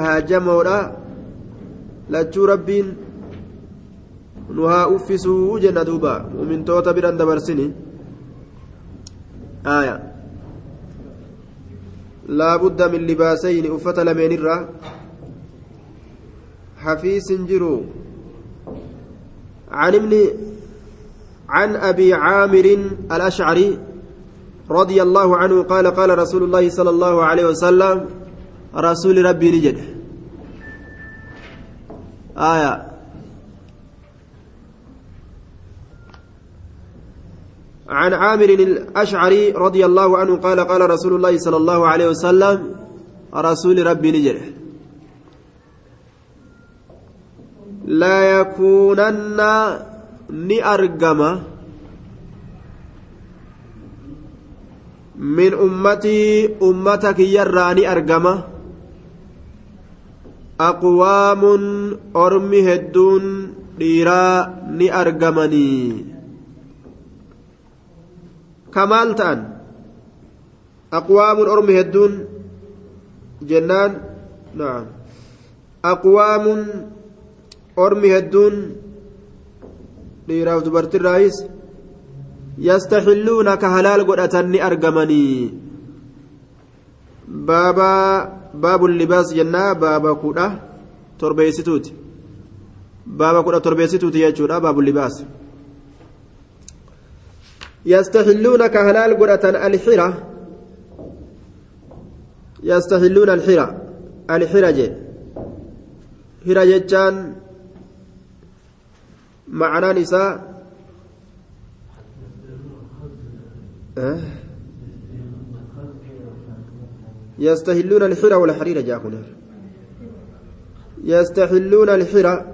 haajamoodha lachuu rabbiin nu haa uffisuu jenna duuba mumintoota biran dabarsini aya laa budda min libaasayni uffata lameenirra hafiisin jiru عن ابن عن ابي عامر الاشعري رضي الله عنه قال قال رسول الله صلى الله عليه وسلم رسول ربي نجد. آية. عن عامر الأشعري رضي الله عنه قال قال رسول الله صلى الله عليه وسلم رسول ربي نجد. لا يكونن نأرجم من أمتي أمتك يراني أرجمه aqwaamun ormi hedduun dhiiraa ni argamanii kamaal ta'an aqwaamun ormi hedduun jennaan naam aqwaamun ormi hedduun dhiiraaf dubartirraayis yastaxilluuna ka halaal godhatan ni argamanii baabaa baabu libaas jennaa baaba kudha torbeessituuti baaba kudha torbeessituuti jechuudha baabu libaas yastaxilluuna ka halaal godhatan alxira yastaxilluuna alxira alxira je hira jechaan macnaan isaa يستهلون الحرى والحرير جاكنا يستحلون الحرى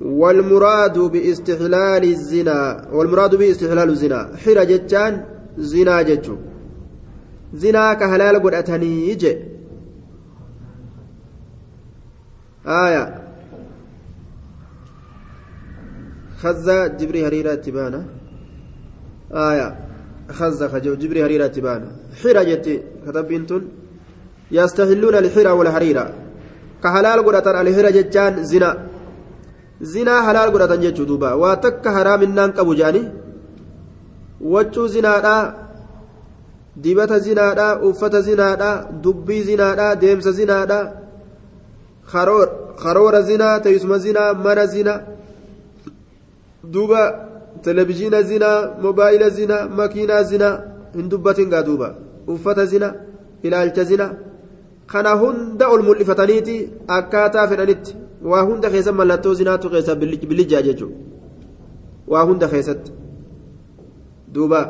والمراد باستحلال الزنا والمراد باستحلال الزنا. حرى جتان زنا جتشو زنا كهلال قرأتني يجي آية. خزة جبري هريرة تبانا. آية. خزة خجو جبري هريرة تبانا. حيرة جتي كتبين تون يستهلون الحيرة والحريرة كحلال قرأتان الحيرة جتان زنا زنا حلال قرأتان جتشو دوبا واتك حرام النان قبو جاني وچو زنا dibata zinaadha uffata zinaadha dubbii zinaadha deemsa zinaadha karoora zinaa teessuma zinaa mana zinaa duuba televizhiina zinaa mobaayila zinaa makiinaa zinaa hin dubbatin gaa duuba uffata zinaa ilaalcha zinaa kana hunda ol mul'ifataniiti akkaataa fedhanitti. Waa hunda keessa mallattoo zinaatu keessa bilijjaa jechuudha. Waa hunda keessatti. Duuba.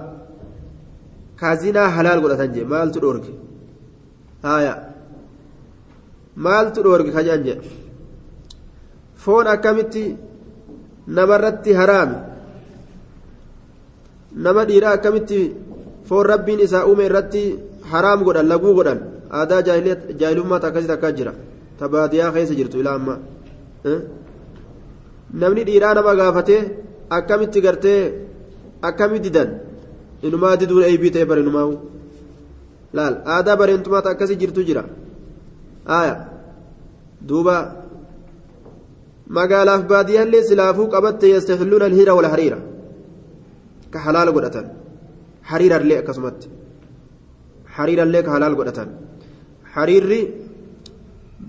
Kaazinaa halaal godhatan jee maaltu dhoorge? Haaya. Maaltu dhoorge kajaan jee? Foon akkamitti namarratti haraami nama dhiiraa akkamitti foon rabbiin isaa uume irratti haraam godhan laguu godhan aadaa jaahilummaata akkasitti akkas jira ta baadiyyaa keessa jirtu ilaa ammaa namni dhiiraa nama gaafatee akkamitti gartee akkamitti didan inumaa diduun eebii ta'e bare inumaa laal aadaa bareentumaata akkasii jirtu jira aaya duuba magaalaaf baadiyyaallee silaafuu qabatte yastaxilluuna alhiira wal hariira ka halaal godhatan hariirallee akkasumatti hariirallee ka halaal godhatan hariirri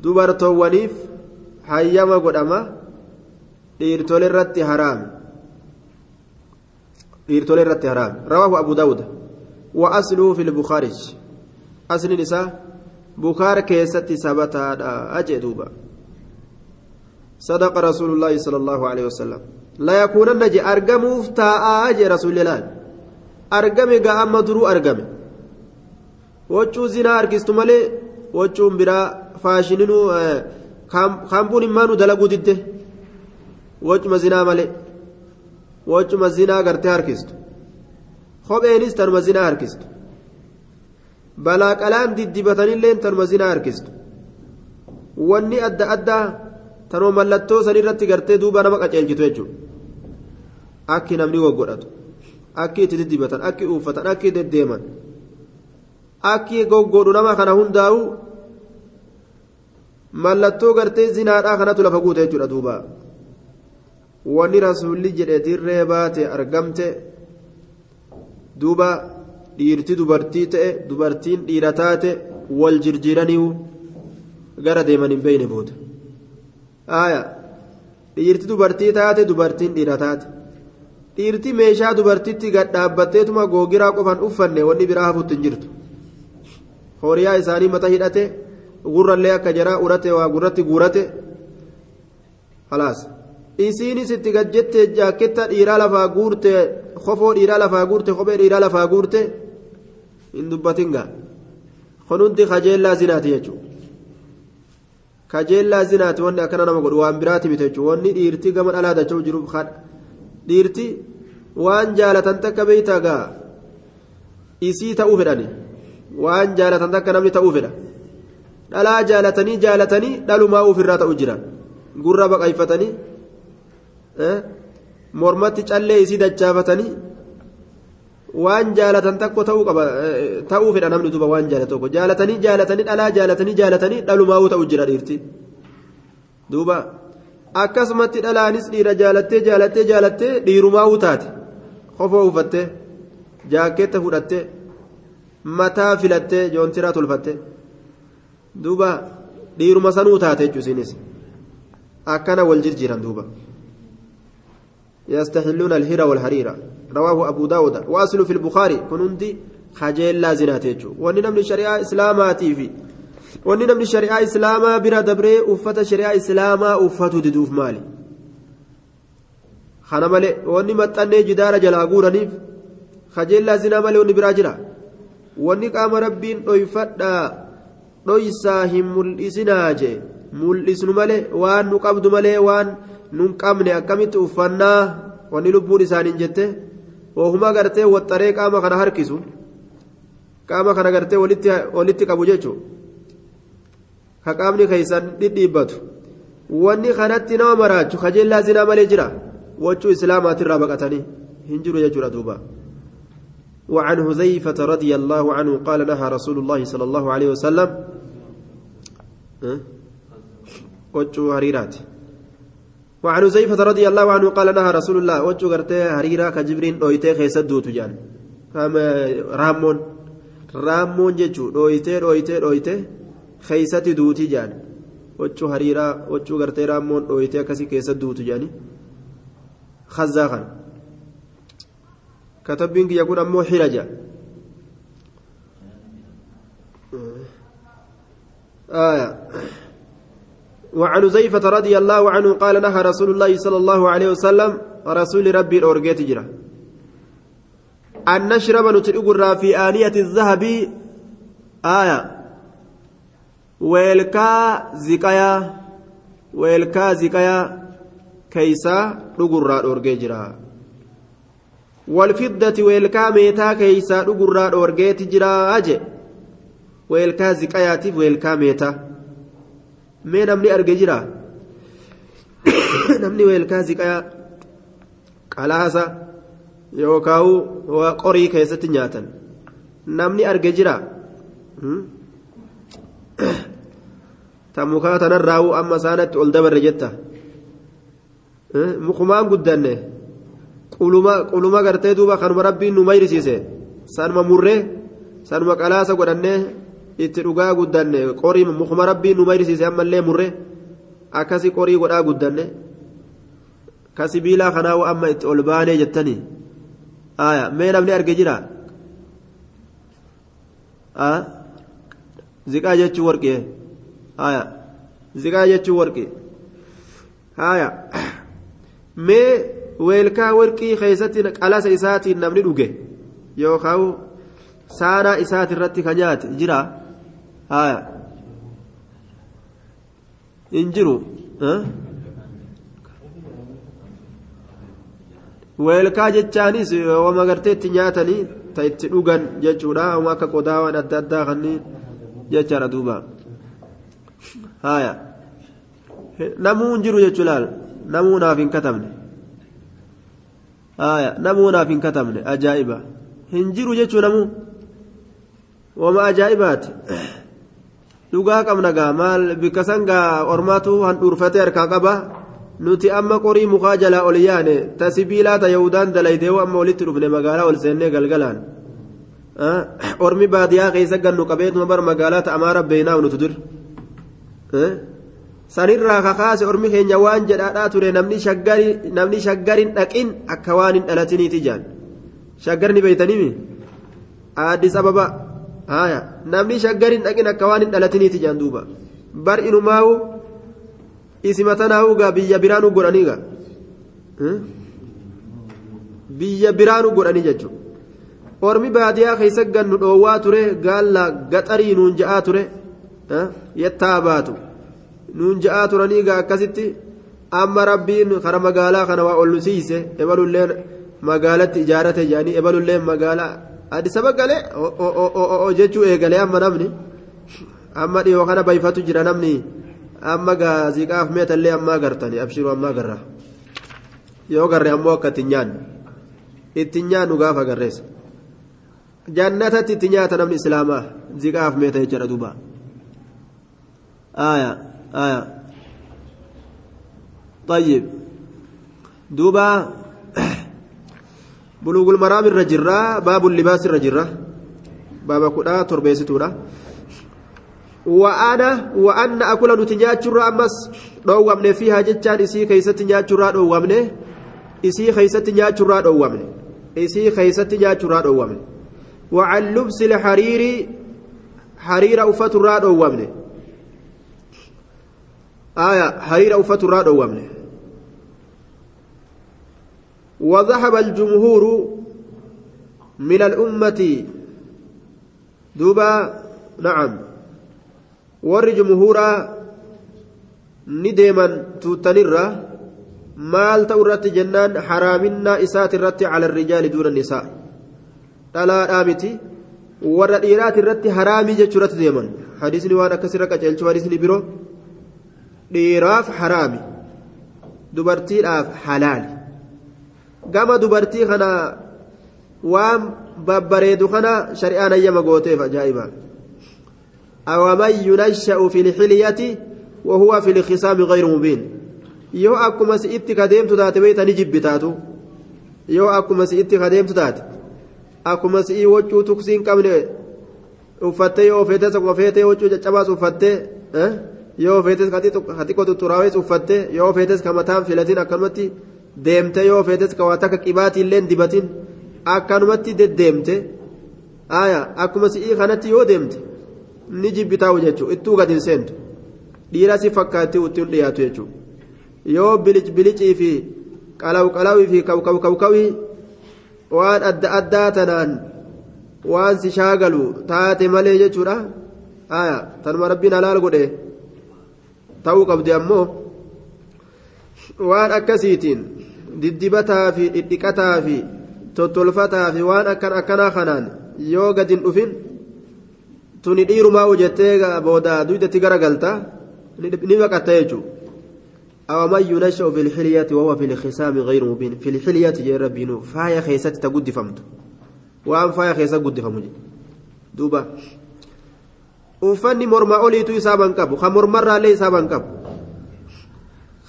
dubartoowwaniif hayyama godhama dhiirtole irratti haraami dhiirtole irratti haraami rawaahu abu daawuda wa asluhu fi lbukaarij asliin isaa bukaar keessatti sabataadha ajee duuba صدق رسول الله صلى الله عليه وسلم لا يكونن جي أرقموف تاء جي رسول الله أرقمي قام درو أرقمي وچو زنا أرقستو مالي وچو برا فاشنينو كامبون إمانو دلقو دده وچما زنا مالي وچما زنا قرتي أرقستو خبينيس تنما زنا أرقستو بلا قلان ددبتني لين تنما زنا أرقستو wanni adda addaa tanoo mallattoo san irratti gartee duuba nama qaceelchitu jechuudha. Akki namni goggodhatu akki itti diddibatan akki uffatan akki deddeeman. Akki goggodhu nama kana hundaa'u mallattoo gartee zinaadhaa kanatu lafa guute jechuudha duuba. Wanni rasuulli jedhe dirree baate argamte duuba dhiirti dubartii ta'e dubartiin dhiira taate wal jirjiiraniiwu gara deeman hin beeyne booda. Dhiirti dubartii taate dubartiin dhiira taate dhiirti meeshaa dubartitti gad dhaabbatteetuma googiraa qofan uffanne wanni biraa hafuutti hin jirtu horiyaa isaanii mata hidhate gurrallee akka jaraa urate waa gurratti guurate halaas isiinis itti gad jettee jaakketta dhiiraa lafaa guurte kofoo dhiiraa lafaa guurte kophee dhiiraa lafaa guurte hin dubbatingaa kunuunti kajeellaa zinaati jechuudha kajeellaa zinaati wanni akkana nama godhu waan biraati miti jechuudha wanni dhiirti gama dhalaa dacha'u jiruuf dhiirti waan jaalatan takka beeytaa gaa isii ta'uu fedhani waan jaalatan takka namni ta'uu fedha dhalaa jaalatanii jaalatanii dhalumaa ofirraa ta'u jira gurra baqayfatanii mormatti callee isii dachaafatanii waan jaalatan takko ta'uu qaba ta'uu fedha namni duuba waan jaalatu tokko jaalatanii jaalatanii dhalaa jaalatanii jaalatanii dhalumaa ta'u jira dhiirti duuba akkasumatti dhalaanis dhiira jaalattee jaalattee jaalattee dhiirumaa taate kofoo uffattee jaakkeetta fudhattee mataa filattee joontiraa tolfattee duuba dhiiruma sanuu taate jechuusinis akkana wal jirjiiran duuba يستحلون الهرة والحريرة رواه أبو داود وأصل في البخاري كنندي خجل لا زناتيجو وني نمني شريعة إسلاماتي في نمني شريعة إسلاما برا دبري أفت شريعة إسلاما أفتو ددوف مالي خانا مالي وني متأني جدار جلا غورانيف خجل لا زنا مالي وني برا جرا وني قام ربين دويفتا dhoysaa hin mul'isinaa jee mul'isnu malee waan nu qabdu malee waan nun qabne akkamitti uffannaa wanni lubbuun isaaniin jette oofuma gartee waxxaree qaama kana harkisu qaama kana gartee walitti qabu jechuun ka qaamni keessan dhidhiibbatu. Wanni kanatti nama maraachu kajeellaa zinaa malee jira. Wachuu islaamaatirraa baqatanii hin jiru jechuudha duuba. وعن هزيفة رضي الله عنه قال نهى رسول الله صلى الله عليه وسلم وجه هريرات وعن هزيفة رضي الله عنه قال نهى رسول الله وجه غرتي هريرة كجبرين دويتي خيسد دوت جان رامون رامون ججو دويتي دويتي دويتي خيسد دوتي جان وجه هريرة وجه غرتي رامون دويتي كسي خيسد دوت جاني خزاخا كتبين يكون أمو حرجة آية وعن زيفة رضي الله عنه قال نهى رسول الله صلى الله عليه وسلم رسول ربي الأورجيت جرا أن نشرب نتلقر في آنية الذهب آية ويلكا زكايا ويلكا زكايا كيسا لقر الأورجيت جرا والفضة ويلكا ميتا كيسا dhugurraa dhoorgeeti jira je weelkaa ziqayaatiif weelkaa meeta mee namni arge jira namni weelkaa ziqayaa qalaasa yookaan qorii keessatti nyaatan namni arge jira ta mukaa tanarraa'uu amma isaanatti ol dabarre jetta mukumaan guddanne quluma gartee duuba kanuma rabbiin nu mayrisiise sanuma murree sanuma qalaasa godhannee itti dhugaa guddanne qorii mukuma rabbiin nu mayrisiise ammallee murree akkasi qorii godhaa guddanne ka sibiilaa kanaa amma itti ol baanee jettanii mee namni arge jira ziqaa jechuu warqee aya ziqaa jechuu warqee aya mee weelkaa warqii keessatti qalasa isaatiin namni dhuge yookaan saanaa isaati irratti ka nyaate jira haya hin jiru weelkaa jechaanis wama gartee itti nyaatanii ta itti dhugan jechuudha wama akka qodaawwan adda addaa kanneen jechaadha duuba haya namuu hin jiru jechuu laal namuu naaf hin katabne haya namuu naaf hin katabne ajaa'iba hin jiru jechuu namuu wama ajaa'ibaati dhugaa qabna gaa maal bikka san gaa ormaatu handhuurfatee harkaa qaba nuti amma qorii mukaa jalaa ol yaane ta sibiilaa ta yahudaan dalaydeewu amma walitti dhufne magaalaa ol seennee galgalaan ormi baadiyyaa keessa gannu qabeetuma bara magaalaa ta amaara beeynaa nutu dur sanirraa kakaase ormi keenya waan jedhaadhaa ture namni shaggarin dhaqin akka waan hin dhalatiniiti jaan shaggarni beeytanimi addis ababa haya namni shaggarin dhaqin akka waan hin dhalatiniiti jaan duuba bar inumaawu isima tanaawu gaa biyya biraanu godhanii gaa biyya biraanu godhanii jechuudha ormi baadiyyaa keessa gannu dhoowwaa ture gaalla gaxarii nuun ja'aa ture yettaa baatu. Nuun ja'aa turanii gaa akkasitti amma rabbiin kara magaalaa kana waa ol siise ebalullee magaalatti ijaarate jedhanii ebalullee magaalaa addisaba galee? Jechuu eegalee amma namni? Amma dhiyoo kana bayfatu jira namni? Amma gaaziqaaf meetallee ammaa gartani abshiruu ammaa garra yoo garre ammoo akka ittiin nyaannu. Ittiin nyaannu gaafa garreessa jannatatti itti nyaata namni islaamaa ziqaaf meeta jechuudha duuba. Aayaa aayaa طيب دوبا بلوغ المرام الرجرة باب اللباس الرجرة باب كدا تربيستورا وأنا وأن أكل نتنياتشرا أمس دوامن فيها جتان إسي كيست نياتشرا دوامن إسي كيست نياتشرا دوامن إسي كيست نياتشرا دوامن وعن لبس الحرير حرير أفت الراد دوامن آية حرير أفت الراد دوامن وذهب الجمهور من الأمة دوبا نعم. ور جمهورا نديما توتنرا مال تورت جنان حرامنا إسات الرت على الرجال دون النساء. Dhalaadhaa miti warra dhiiraati irratti haraamii jechuurratti deeman hadiisni waan akkasirra qaceelchu hadiisni biroo dhiiraaf haraami dubartiidhaaf halaali gama dubartii kana waan babbareedu kana shari'aan ayyama gooteef ajaa'iba awaman yunasha'u fi lxilyati wahuwa fi lkisaami gayru mubiin yoo akkuma si'itti kadeemtu taate beeytani jibbi taatu yoo akkuma si'itti kadeemtu taate akkuma si'ii waccuu tuksii hin qabne uffattee yoo feetes akkuma feetee waccuu caccabaas uffattee yoo feetes xiqqoo tutturaawes uffattee yoo feetes ka mataan filatiin akkanumatti deemte yoo feetes ka waa takka qibaatii illee dibatin akkanumatti deddeemte akkuma si'ii kanatti yoo deemte ni jibbitaa'u jechuudha ittuu gadi hin seentu dhiira si fakkaatti ittiin dhiyaatu jechuudha yoo bilic bilicii fi qalaw qalawii fi kawkaw kawkawii waan adda addaa tanaan waan si shaagalu taate malee jechuudha aya tanuma rabbiin halaal godhe ta'uu qabdi ammoo waan akkasiitiin diddibataa fi dhidhiqataa fi tottolfataa fi waan akkan akkanaa kanaan yoo gad hin dhufin tuni dhiirumaa hojjettee booda duydatti garagalta ni baqatta jechuudha أومن ينشأ في الحلية وهو في الخصام غير مبين في الحلية جاء ربينو فايا خيست تقد فمت وأن فايا خيست قد فمت دوبا uffanni morma oliitu isaaban qabu ka mormarraallee isaaban qabu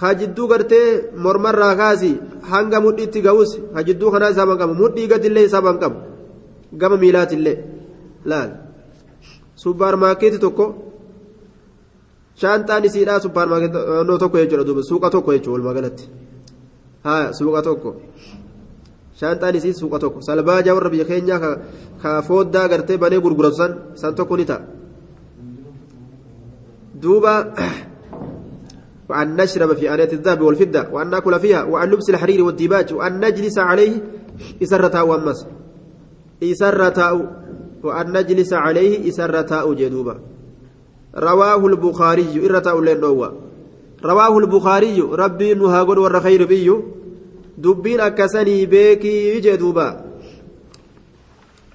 ka jidduu gartee mormarraa kaasi hanga mudhiitti ga'us ka jidduu kanaa isaaban qabu mudhii gadillee isaaban qabu gama miilaatillee laal suppaarmaakeetii tokko shaantaan isiidhaa suppaarmaakeetii tokko jechuudha duuba suuqa tokko jechuudha walumaa galatti haa suuqa tokko shaantaan isii suuqa tokko salbaajaa warra biyya keenyaa ka fooddaa gartee banee gurguratu san san tokko ni ta'a. دوبا وأن نشرب في آنية الذهب والفضة وأن نأكل فيها وأن نلبس الحرير والديباج وأن نجلس عليه إسرة ومس إسرة وأن نجلس عليه إسرة جدوبا رواه البخاري لنوى رواه البخاري ربي نهاجر والرخير بيو. دبين أكسني بيكي جدوبا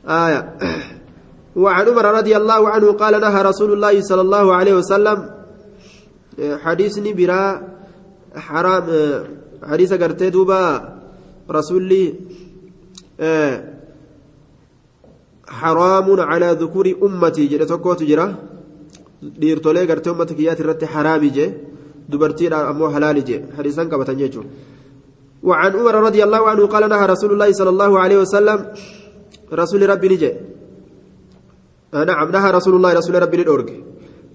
آية. وعن عمر رضي الله عنه قال نهى رسول الله صلى الله عليه وسلم. حديثني برا حرام. حديث قرتي دوبا. رسولي حرام على ذكور أمتي. جرى تكوت جرى. Dhiirtolee gartee uummata kiyyaati irratti haraami jee dubartiidhaan ammoo halaali jee hadiisan qabatan jechuudha. وعن عمر رضي الله عنه قال نهى رسول الله صلى الله عليه وسلم رسول ربي نجي نعم نهى رسول الله رسول ربي الأورج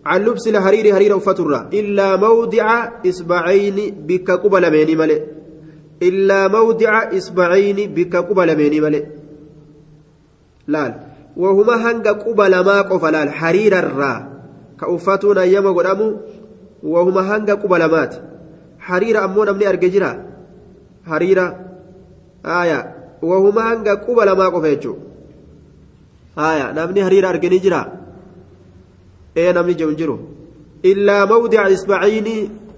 عن لبس الحرير حرير فترة إلا موضع إصبعين بك قبل ميني ملئ إلا موضع إصبعين بك قبل ميني ملئ laal. Wahuma hanga quba lamaa qofa laal hariirarraa ka uffatuun ayyama godhamu wahuma hanga quba lamaati hariira ammoo namni arge jira hariira aya wahuma hanga quba lamaa qofa jechuu aya namni hariira arganii jira ee namni jiru jiru illaa mawdica isbaciini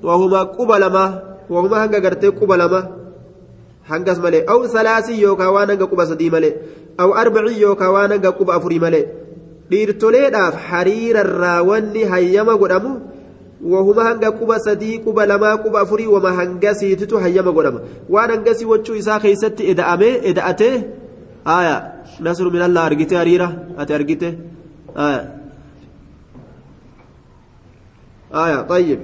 wahuma quba lamaa wahuma hanga gartee quba lama hangas malee aw salaasii yookaan waan hanga quba sadii malee aw arbacii yookaan waan hanga quba afurii malee dhiirtoleedhaaf hariirarraa wanni hayyama godhamu wahuma hanga quba sadii quba lamaa quba afurii wama hangasiititu hayyama godhama waan hangasii wachuu isaa keessatti eda'amee eda'atee aya nasru minallaa argite hariira ati argite aya aya tayyib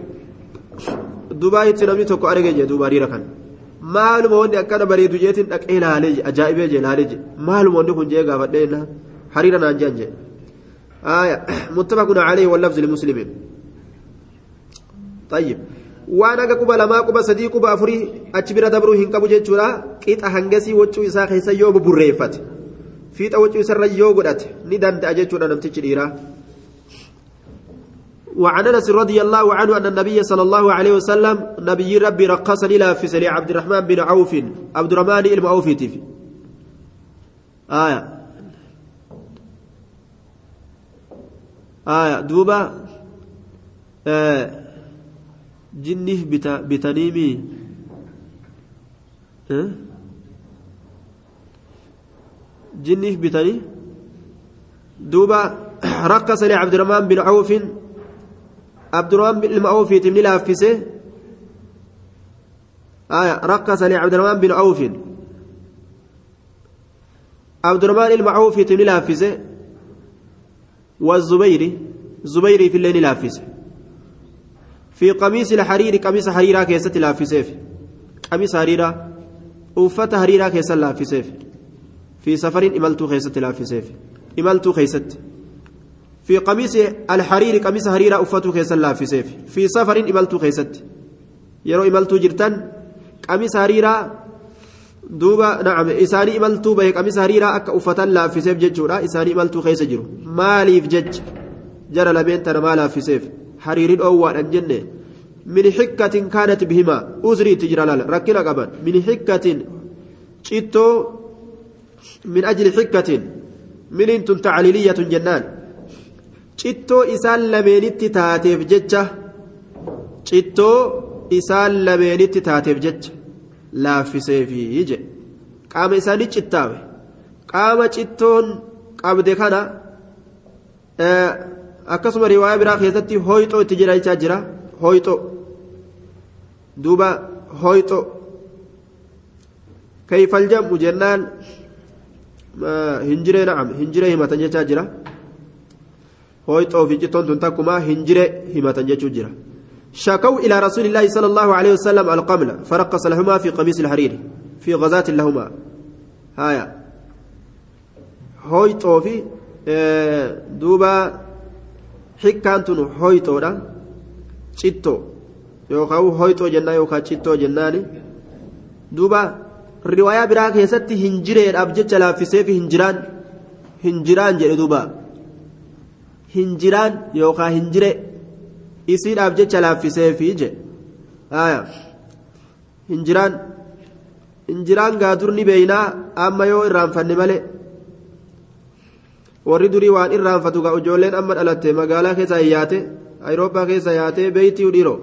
dubaayitti namni tokko arge jee duuba hariira kana maaluma wanni akkana bareedu jeetiin dhaqee ilaalee ajaa'ibee je ilaalee je maaluma wanni kun jee gaafadhee hariira naan jean je آية متفق عليه واللفظ لمسلم طيب waan aga quba lamaa quba sadii quba afurii achi bira dabruu hin qabu jechuudha qixa hangasii wachuu isaa keessa yoo buburreeffate fiixa wachuu isarra yoo godhate ni danda'a jechuudha namtichi dhiiraa وعن انس رضي الله عنه ان النبي صلى الله عليه وسلم نبي ربي رقص لافس لعبد الرحمن بن عوف عبد الرحمن بن عوف آية آية دوبا آه جنيه بتا بتنيمي. آه جنيه بتني دوبا رقص لعبد الرحمن بن عوف. عبد الرحمن بن عوف تمني لافسه. آية رقص لعبد الرحمن بن عوف. عبد الرحمن المعوف تمني لافسه. والزبير زبير في الليل لافسه في قميص الحرير قميص حريرة كيست لافسه قميص حريرة أوفت حريرة كيست لافسه في سفر إملتو كيست لافسه إملتو كيست. في قميص الحرير قميص حريرة أفتو كيسا لافسيف في سفر إملتو كيست. يرو إملتو جرتن قميص حريرة إساني إملتو به قميص حريرة أكا أفتا لافسيف ججورا إساني إملتو كيس جرو ماليف جج جرى لبين ترى ما لافسيف حرير الأول الجنة من حكة كانت بهما أزري تجرى لالا ركنا قبل من حكة شتو من أجل حكة من أنتم تعليلية جنان cittoo isaan lameenitti taateef jecha. Cittoo isaan lameenitti taateef jecha. Laaffiseefi jedhe qaama isaanii cittaawe qaama cittoon qabde kana akkasuma riwaayaa biraa keessatti hoyxoo itti jiraachaa jira hoyxoo duuba hoyxoo kayfal jam'u jennaan hinjiree na'am hinjiree himatan jechaa jira. hoyxoo fi cittoon tun takkuma hinjire himatan jechuu jira شكوا إلى رسول الله صلى الله عليه وسلم القمل فرقص لهما في قميص الحرير في غزاة لهما. هايا. هويتو في آه دوبا حكانتن هويتو دا شتو يوكاو هويتو جنة يوكا شتو جناني دوبا رواية براك يستي هنجرين أبجد لافسي في هنجران. هنجران جل دوبا. hinjiraan yookaan hinjire isiidhaaf jecha laaffiseefi je hinjiraan hinjiraan gaadur ni beeynaa amma yoo irraanfanne malee warri durii waan irraanfatu gaa ijoolleen amma dhalatte magaalaa keessa yaate ayirooppaa keessa yaatee beeytii dhiiroo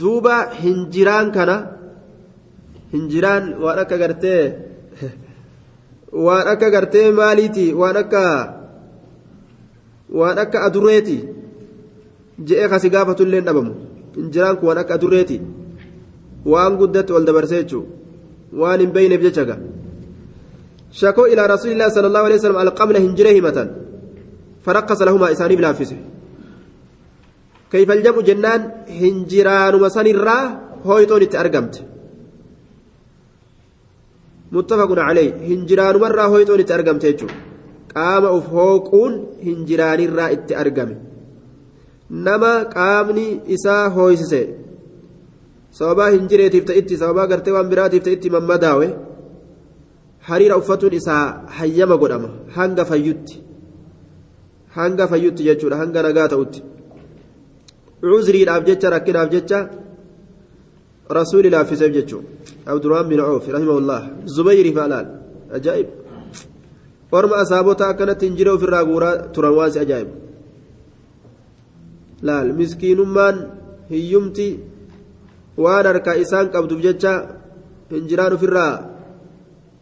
duuba hinjiraan kana hinjiraan waan akka gartee. waan akka gartee maaliiti waan akka waan akka adureeti je'ee kasi gaafatullee hin dhabamu hinjiraan kun waan akka adureeti waan guddatti ol dabarsee jechuun waan hin beeyneef jecha ga shakoo ilaa rasuulillah sallallahu alaihi wasallam alqamla hinjiree himatan فرقص لهما إساني بلافسه كيف الجمع جنان هنجران وسن الرا هويتون اتأرقمت متفق عليه هنجران مرة هويتون اتأرقمت يجو قام أفهوقون هنجران الرا اتأرقم نما قامني إسا هويسسه sababaa hin jireetiif ta'itti sababaa gartee waan biraatiif ta'itti mammadaawe hariira uffatuun isaa hayyama godhama hanga fayyutti hanga fayyutti jechuudha hanga nagaa ta'utti cuzriidhaaf jecha rakkinaaf jecha rasuuli laaffiseef jechuudha abdurrahman bin oof rahimahullah zubayri faalaal ajaa'ib orma asaabota akkanatti hin jire ofirraa guuraa turan waan si ajaa'ib laal miskiinummaan hiyyumti waan harkaa isaan qabduuf jecha hin jiraan ofirraa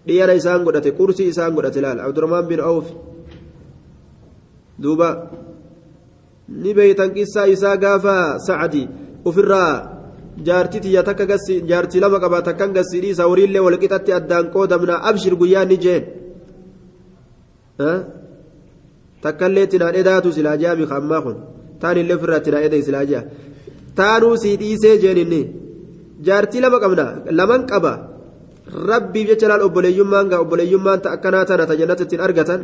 dhiyana isaan godhate qursii isaan godhate laal abdurrahman bin oof duuba ni beeytan qissaa isaa gaafa sacdi ofirraa jaartii tiyya takka gassi jaartii lama qaba takkan gassiidhiisa horiillee walqixatti addaan qoodamna abshir guyyaa ni jeen takkallee tinaan edaatu silaa jaami kammaa kun taanillee ofirraa tinaan edee silaa jaa taanuu sii dhiisee jeen inni jaartii lama qabna laman qaba rabbiif jecha laal obboleeyyummaan gaa obboleeyyummaan akkanaa tana ta jannata ittiin argatan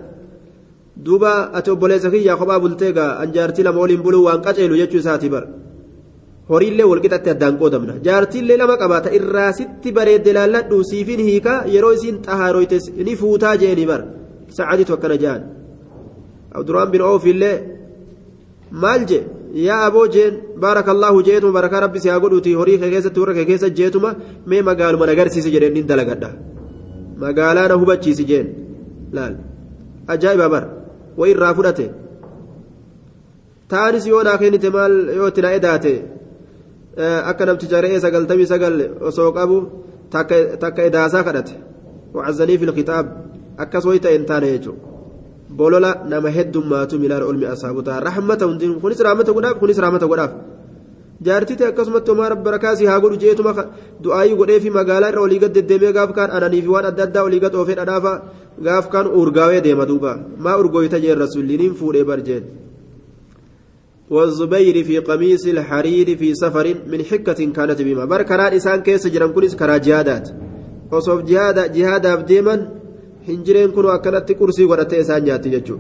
duuba ati obboleessa kiyyaa kophaa bultee gaa an jaartii lama waliin buluu waan qaceelu jechuu isaati bar horiillee walqixatti addaan qoodamna jaartiillee lama qabaata irraa sitti bareedde laalladhu siifin hiika yeroo isiin xahaaroyte ni fuutaa jeeni bar bin oofillee maal jee yaa aboo jeen baarakallaahu jeetuma barakaa rabbi si haa godhuuti horii kee keessatti warra kee keessa jeetuma mee magaaluma nagarsiisi jedheen nin dalagadha magaalaa na hubachiisi jeen laal ajaa'iba bar wa irraa fudhate taanis yoo naa kennite maal yoo itti na edaate akka namticha re'ee sagaltamii sagal osoo qabu takka edaasaa kadhate wacazanii kitaab akkas wayi ta'e hin taane jechuudha bolola nama heddummaatu milaan olmi asaabotaa rahmata hundiin kunis rahmata godhaaf kunis rahmata godhaaf jaartite akkasumatti homaa barakaasii haa godhu jeetuma du'aayii godhee fi magaalaa irra olii gad deddeemee gaaf kaan ananii fi waan adda addaa olii gad oofee dhadhaafa gaaf kaan urgaawee deema duuba maa urgooyta jeen rasuulliiniin fuudhee barjeen والزبير في قميص الحرير في سفر من حكة كانت بما بر إسان كيس جرم كنس كرا جهادات وصف جهاد جهاد أبديما هنجرين كنوا أكلت كرسي ورتي إسان جاتي ججو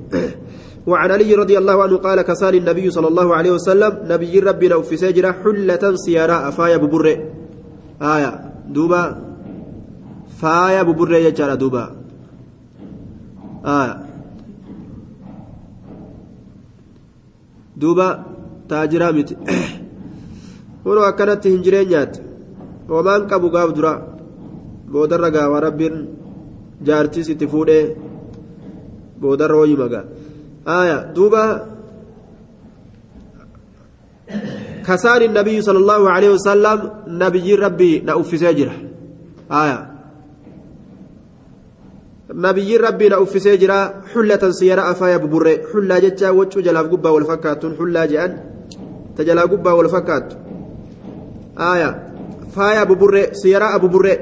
وعن علي رضي الله عنه قال كسال النبي صلى الله عليه وسلم نبي ربنا في سجرة حلة سيارة فايا ببر آية دوبا فايا ببر يجارة دوبا آية taajiraa miti. Kunoo akkanatti hin jireen nyaatte homaan qabu gaaf dura boodarra gaawaa rabbiin jaartiis itti fuudhee boodarra wayyu magaa aya duuba. Kasaani nabiyyu sala allahu aleyhi wasalam nabiyyiin rabbii na uffisee jira. Aya. Nabiyyiin rabbii na uffisee jira xullatan siyara afaaya buburree xullaa jecha waccuu jalaaf gubbaa wal fakkaattuun xullaa jedhan ta jalaa gubbaa wal fakkaattu. Aya. Faaya buburree siyaraa abuburree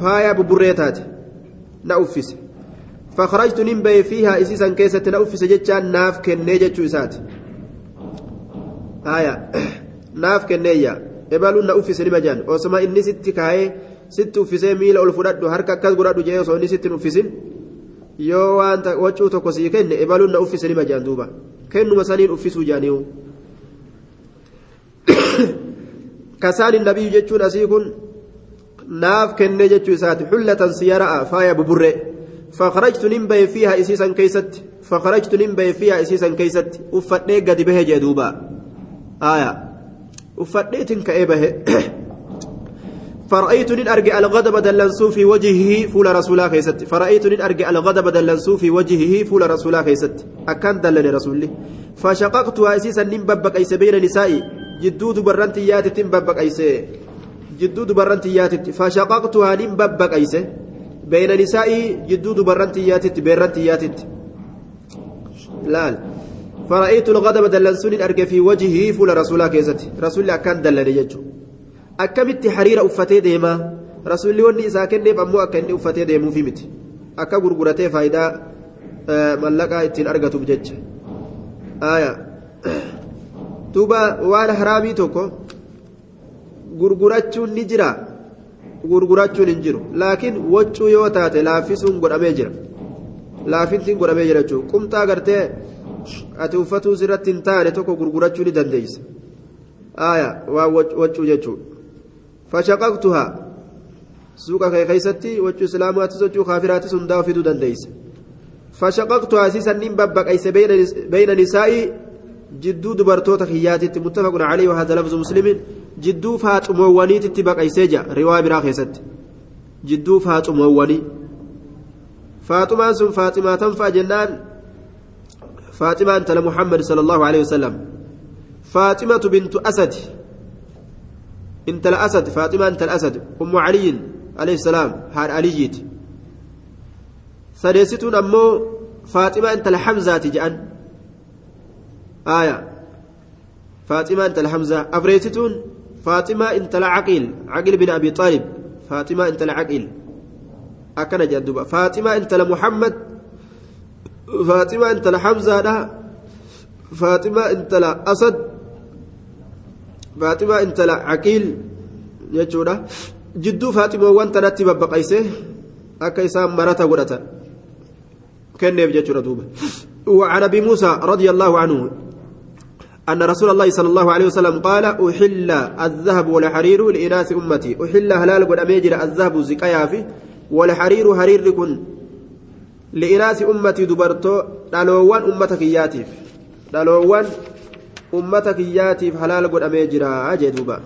faaya buburree taate. برة فايا ببرة تات نأفس فخرجت نمبي فيها إسيسا كيسة نأفس جتا ناف كنيجة إسات آية ناف كنيجة ebaluun na uffise nima jaan osoma inni sitti kaayee sitti uffisee miila ol fudhadhu harka akkas godhadhu jee osoo inni sitti uffisin yoo waan waccuu tokko sii kenne ebaluun na uffise nima jaan duuba kennuma saniin uffisuu jaaniihu kasaan nabiyyu jechuun asii kun naaf kennee jechuu isaati. Xullatan siyara'a faaya buburree فخرجت نمبي فيها إسيسا كيست فخرجت نمبي فيها إسيسا كيست أفدي قد به جدوبا آية أفديت كأبه فرأيت نن أرجع الغضب دلنسو في وجهه فول رسولا كيست فرأيت نن أرجع الغضب دلنسو في وجهه فول رسولا كيست أكان دلن رسولي فشققت أسيسا نمببك أيس بين نسائي جدود برنتيات تنببك أيس جدود برنتيات فشققتها نمببك أيس بين نسائي جدود برنتيات برنتيات لال فرأيت الغضب دلنسون أرجع في وجهه فول رسولا كيست رسول أكان دلن يجو akkamitti hariira uffatee deema rasuulli wanni isaa kenneef ammoo akka inni uffatee deemuufi miti akka gurguratee faayidaa mallaqaa ittiin argatuuf jecha aya duuba waan haraamii tokko gurgurachuun ni jira gurgurachuun hin jiru laakiin waccuu yoo taate laaffisuun godhamee jira laafintiin godhamee jira jechuudha qumxaa gartee ati uffatuu sirratti hin taane tokko gurgurachuu ni dandeeysa aya waan waccuu jechuudha fashaqaqtuhaa suuqa kee keessatti waccuu islaamaatis waccuu kaafiraatis hundaa fiduu dandeeysa fashaqaqtuhaa si sanniin babbaqayse bayna nisaa'ii jidduu dubartoota kiyyaatitti muttafaqun calayhi wahada lafzu muslimin faaxumoowwaniititti baqaysee jira riwaa biraa keessatti jidduu faaxumoowwanii faaxumaan sun faaximaa tan fa'a jennaan faaximaan tala muhammad sala allahu aleyhi wasalam faaximatu bintu asad intala asad faaximaa intala asad ummu caliyin alayhi salaam haadha aliyyiiti sadeessituun ammoo faaximaa intala hamzaati jedhan آية فاطمة انت الحمزة أفريتتون فاطمة انت العقيل عقيل بن أبي طالب. فاطمة انت العقيل أكن جدوبا فاطمة انت لمحمد فاطمة انت لحمزة ده فاطمة انت لأسد فاطمة انت لعقيل يجودا جدو فاطمة وانت نتبه بقيسه أكا إسام مرتا ورتا كن يبجى دوبا. وعن أبي موسى رضي الله عنه. أن رسول الله صلى الله عليه وسلم قال أحل الذهب والحرير لإناث أمتي. أحل هلال قد أميجر الذهب زكايا في والحرير حرير كن لإناث أمتي دبرتو. دالوان أمتك ياتيف دالوان أمتك ياتيف هلال قد أميجر أجدوبا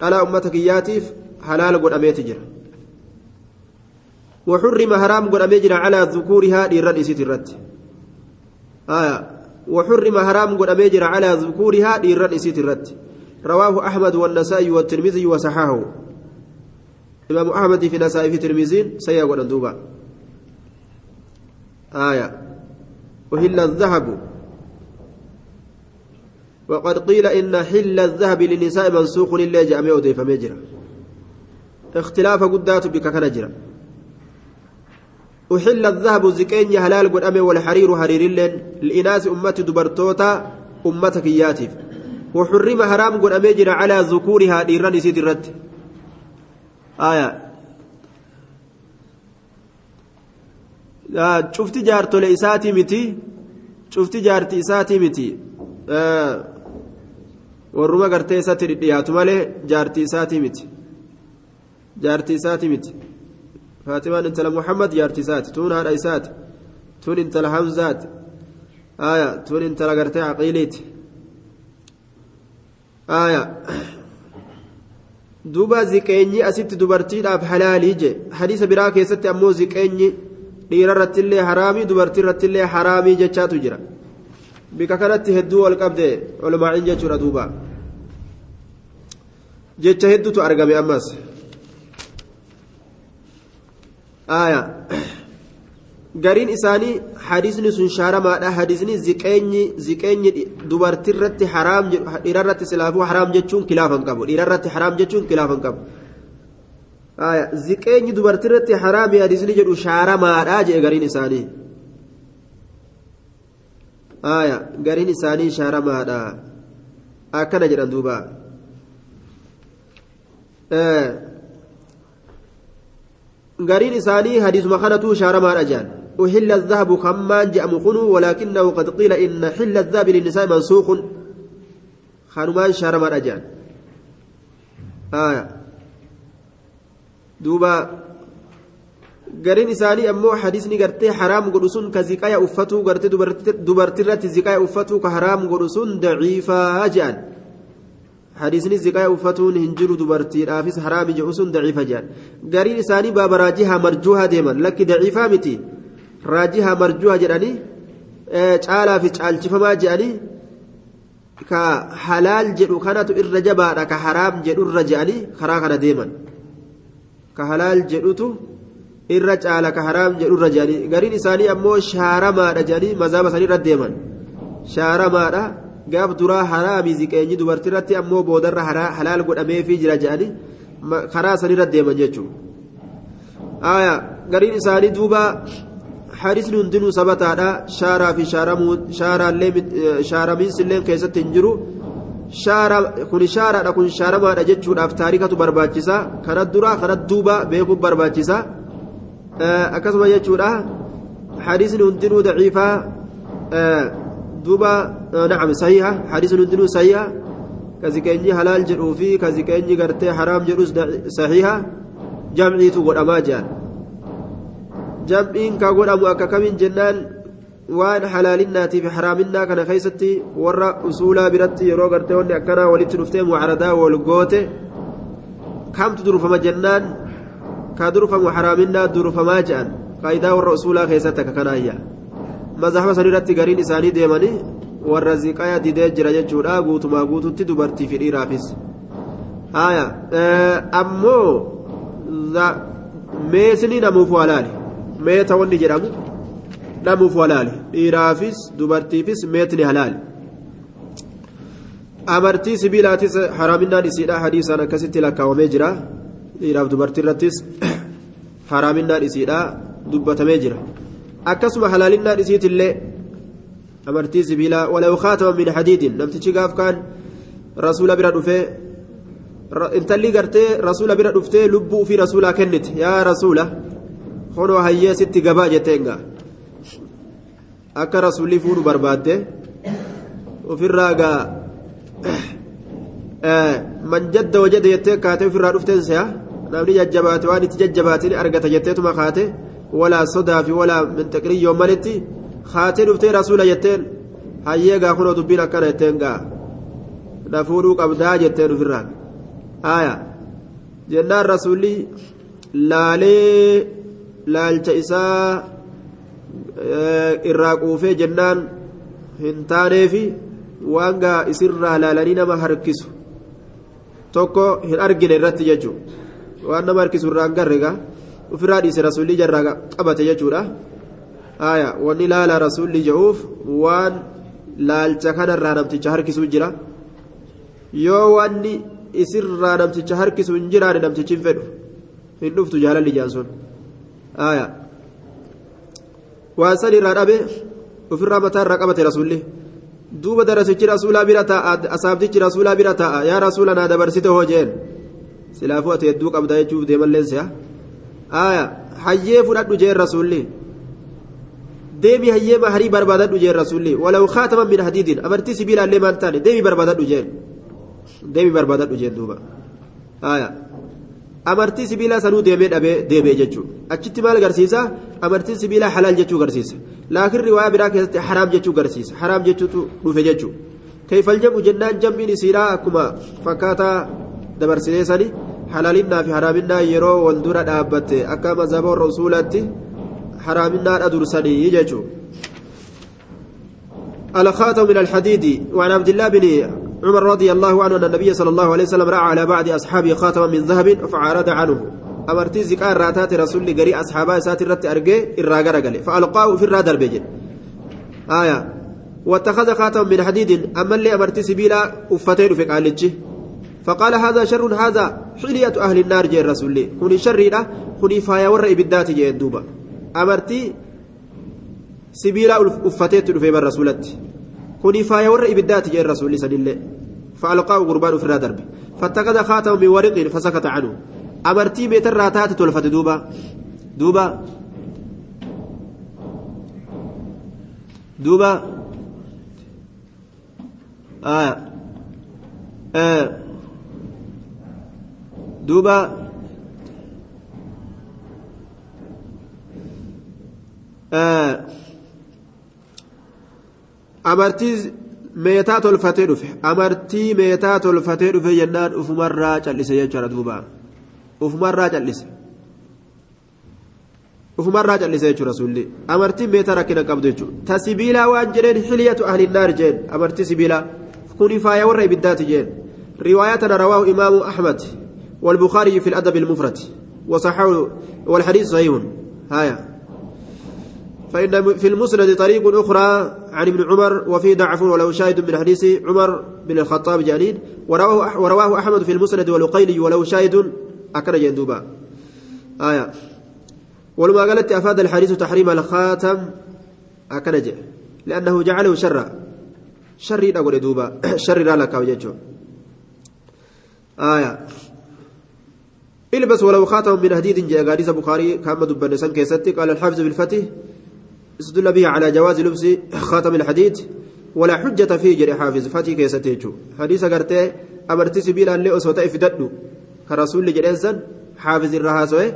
دالا أمتك ياتيف هلال قد أميتجر وحرم حرام قد أميجر على ذكورها للرد إسيت آية. وحرم حرام قد أميجر على ذكورها للرد إسيت الرد. رواه أحمد والنسائي والترمذي وصححه. إمام أحمد في نسائي في ترمذي سيقول دوبا آية. وهل الذهب. وقد قيل إن حل الذهب للنساء منسوخ لله جاء ميودي فميجرا. اختلاف قدات بك كنجرا. أحل الذهب زكين هلال قد أمي والحرير حرير لين لإناس أمة دبرتوتا أمتك ياتف وحرم حرام قد أميجر على ذكورها ديران سيد الرد. آية. شفت جارتو لإساتي متي؟ شفت جارتي إساتي متي؟ آه. warruma gartee isatti dhiyaatu malee jaartii isaatii miti jaartii isaatii miti faatimaan intala muhammad jaartii isaati tun haadha isaati tun intala hamzaati aya tun intala gartee aqiiliiti aya duuba ziqeenyi asitti dubartiidhaaf halaalii je hadiisa biraa keessatti ammoo ziqeenyi dhiira irrattillee haraamii dubartii irrattillee haraamii jechaatu jira bika kanatti hedduu wal qabde olmaa'iin jechuudha duuba jecha hedduutu argame ammas aya gariin isaanii hadiisni sun shaaramaadha hadiisni ziqeenyi ziqeenyi dubartiirratti haraam dhiirarratti silaafuu haraam jechuun kilaafan qabu dhiirarratti haraam jechuun kilaafan qabu ziqeenyi dubartiirratti haraami hadiisni jedhu shaaramaadha jee gariin isaanii gariin isaanii shaaramaadha akkana jedhan duuba gariin isaanii hadiisuma kanatu shaaramaadha jedhan أحل الذهب خمان جاء مخنو ولكنه قد قيل إن حل الذهب للنساء منسوخ خانمان شارما رجال آية دوبا gariin isaanii ammoo hadiisni gartee haraam godhu sun ka ziqaya uffatuu gartee dubartirratti ziqaya uffatuu ka haraam godhu sun daciifaa jedhan haraami jedhu sun daciifa jedhan gariin isaanii baaba raajihaa marjuuhaa deeman lakki daciifaa miti raajihaa marjuuhaa jedhanii caalaa fi caalchifamaa jedhanii ka halaal jedhu kanatu irra jabaadha ka haraam jedhu irra jedhanii karaa kana deeman ka halaal jedhutu irra caala ka haraam jedhu irra jedhanii gariin isaanii ammoo shaaramaadha jedhanii mazaaba sanii irra deeman shaaramaadha gaaf duraa haraami ziqeenyi dubartiirratti ammoo boodarra halaal godhameefii jira jedhanii karaa sanii irra deeman jechuudha gariin isaanii duuba حارسni hundinuu sabataadha shaaraa fi shaaramiinsi illee keessatti hin jiru kun shaaraadha kun shaaramaadha jechuudhaaf taarikatu barbaachisa kana dura kana duuba beekuuf barbaachisa akkasuma jechuudha حديث هندنو ضعيفة دوبا نعم صحيحة حديث هندنو صحيحة كذكيني حلال جرو في كذكيني قرتي حرام جرو صحيحة جمعي تقول أما جان جمعين كقول أبو أكاكمين جنان waan halaalinnaatiif haraaminaa kana keessatti warra usuulaa biratti yeroo gartee wanni akkanaa walitti dhuftee mucaradaa wal goote kamtu durfama jennaan ka durfamu haraaminaa durfamaa jedhan qaayidaa warra usuulaa keessatti akka kanaayya mazhaba san irratti gariin isaanii deemanii warra ziqaya didee jira jechuudha guutumaa guututti dubartii fi dhiiraafis haya ammoo meesni namuuf walaali meeta wanni jedhamu namuuf walaali dhiiraafis dubartiifis meetni halaali amartii sibiilaatis haraaminaan isiidha hadiisaan akkasitti lakkaawamee jira dhiiraaf dubartii irrattis haraaminaan isiidha dubbatamee jira akkasuma halaalinaan isiitillee amartii sibiilaa walaw khaatama min hadiidin namtichi gaaf kaan rasuula bira dhufee intalli gartee rasuula bira dhuftee lubbuu fi rasuulaa kennite yaa rasuula honoo hayyee sitti gabaa jetteenga akka rasuulli fuudhu barbaadde ofirraa gaa man jadda wajada jettee kaatee ofirraa dhufteen se'a namni jajjabaate waan itti jajjabaatin argata jetteetuma minxaqiriyyoo malitti kaatee dhuftee rasuula jetteen hayyee gaa kunoo dubbiin akkana jetteen gaa na fuudhuu qabdaa jetteen ofirraan aya jennaan rasuulli laalee laalcha isaa irraa quufee jennaan hin taaneefi waan gaa isirraa laalanii nama harkisu tokko hin argine irratti jechuudha waan nama harkisu irraan garre gaa ofirraa dhiise rasuulli jarraa qabate jechuudha aya wanni laala rasuulli jedhuuf waan laalcha kanarraa namticha harkisuu jira yoo wanni isirraa namticha harkisu hin jiraane namtichi hin fedhu hin dhuftu jaalalli jaan sun aya waan san irraa dhabe ofirraa mataa irraa qabate rasuulli duuba darasichi rasuulaa bira taa'a asaabtichi rasuulaa bira taa'a yaa rasuula naa dabarsite hoo jeen silaafuu ati hedduu qabda jechuuf deemalleen si'a hayyee fudhadhu jeen rasuulli deemi hayyee maharii barbaadadhu jeen rasuulli walaw khaataman min hadiidin amartii sibiilaallee maal taane deemi barbaadadhu jeen deemi barbaadadhu jeen duuba amartii sibiilaa sanuu deemee dhabee deebi'e jechuudha achitti maal agarsiisa amartiin sibiilaa halaal jechuu agarsiisa laakiin riwaayaa biraa keessatti haraam jechuu agarsiisa haraam jechuutu dhufe jechuudha jedhu jennaan jambiin isiidhaa akkuma fakkaataa dabarsinee halaalinaa fi haraaminaa yeroo wal dura dhaabbatte akka mazhaba warra usuulatti haraaminaadha dursanii jechuudha. الخاتم من الحديد وعن عبد الله بن عمر رضي الله عنه أن النبي صلى الله عليه وسلم رأى على بعض أصحابه خاتما من ذهب فعارض عنه أمرتي زكاة راتات رسول قري أصحابه سات الرت أرجع الراجر قال فألقاه في الرادر بيجن آية واتخذ خاتما من حديد أما اللي أمرتي سبيلا أفتين في قالتشي فقال هذا شر هذا حلية أهل النار جاء الرسول لي. كوني شر لا كوني فايا ور إبدات جاء دوبا أمرتي سبيلا أفتين في الرسولات كوني فايا ور إبدات جاء الرسول سنلي فألقاه قربان في الرادر فاتخذ خاتما من ورق فسكت عنه. amartii meetarraa taate tolfate duuba duuba duuba duuba amartii meetaa tolfatee dhufe amartii meetaa tolfatee dhufe jennaan ufumarraa callise jechuudha duuba. ufumarraa callise ufumarraa callise jechuudha rasuulli amartiin meetaa rakkina qabdu jechuudha ta sibiilaa waan jedheen xiliyatu ahlinnaar jeen amartii sibiilaa kuni faaya warra ibiddaati jeen riwaayatana rawaahu imaamu ahmad والبخاري في الأدب المفرد وصححه والحديث صحيح. هايا. فإن في المسند طريق أخرى عن ابن عمر وفيه ضعف ولو شاهد من حديث عمر بن الخطاب جانين ورواه, ورواه أحمد في المسند والقيلي ولو شاهد jeen duuba aya ولما قالت أفاد الحديث تحريم الخاتم أكنج لأنه جعله شرا شر أقول دوبا شر لك وجهه آية إلبس ولو خاتم من حديد جاء حديث البخاري كما دبن سن كيستي. قال الحافظ بالفتح استدل به على جواز لبس خاتم الحديد ولا حجة فيه جري حافظ فتي كيستي. حديث قرتي أمرتي سبيلا اللي أسوتا إفددو كرسول جرينسن حافظ الرهاسوي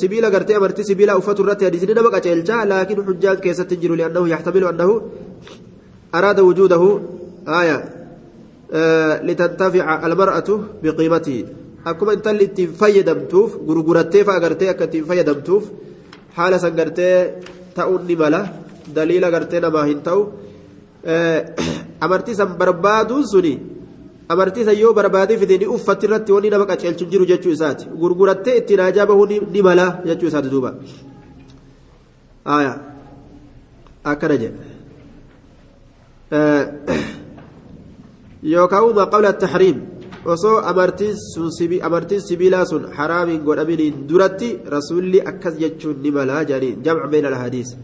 sibiila gartee amartii sibiila uffatu irratti hadiisni nama qaceelcha laakiin hujjaan keessatti jiru li'annahu yaxtamilu annahu araada wujuudahu aaya litantafica ittiin fayyadamtuuf gurgurattee fa'a gartee akka ittiin fayyadamtuuf haala san gartee ta'uun ni mala daliila gartee namaa hin ta'u amartii san barbaaduun suni amartiisa yoo barbaadee fide ni uffatti irratti wanni nama qaceelchu jiru jechuu isaati gurgurattee ittiin haajaa bahuu ni mala jechuu isaati duuba akkana jedhe yookaan uumaa qabla taxriim osoo amartiin sibiilaa sun haraamiin godhaminiin duratti rasuulli akkas jechuun ni mala jedhaniin jamca beena alhadiis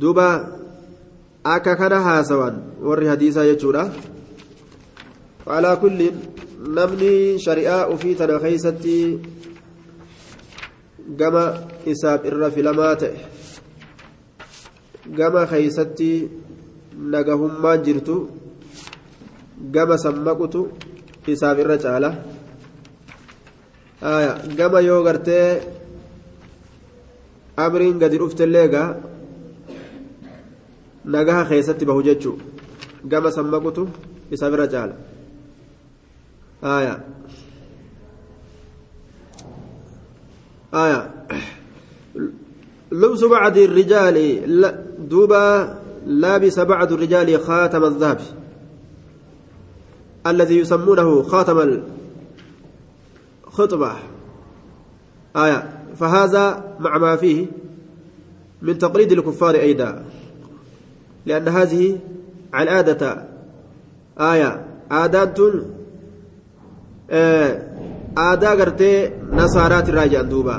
duuba akka kana haasawan warri hadiisaa jechuudha alaa kulliin namni shari'aa ufii tana keeysatti gama isaaf irra filamaa ta'e gama keeysatti nagahummaan jirtu gama sammaqutu isaaf irra caala gama yoo gartee amriin gadi dhuftellee nagaha keessatti bahu jechuu gama sammaqutu isa bira caala aya aya لبس بعض الرجال دوبا لابس بعض الرجال خاتم الذهب الذي يسمونه خاتم الخطبة آية. فهذا مع ما فيه من تقليد الكفار أيضا. لأن هذه العادة. آية. عادات aadaa gartee nasaaraati irraa jedhan duuba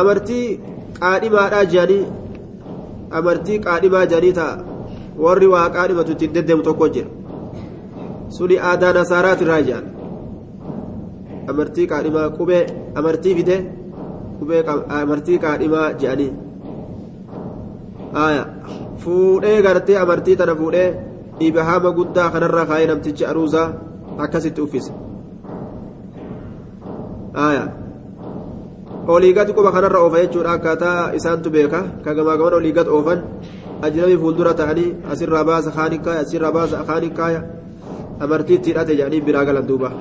amartii qaadhimaadhaa jedhanii amartii qaadhimaa jedhanii ta'a warri waa qaadhimatu ittiin deddeemu tokko jira suni aadaa nasaaraati irraa jedhan amartii qaadhimaa qubee amartii fide qubee amartii qaadhimaa jedhanii fuudhee gartee amartii tana fuudhee ibahama guddaa kanarra kaayee namtichi aruusaa akkasitti uffise oliigati quba kanarra oofa jechuudha akkaataa isaantu beeka ka gamaa gaman oliigat oofan ajnabii fuuldura ta'anii asirraa baasa kaanii kaaya baasa kaanii kaaya hidhate jedhanii biraa galan duuba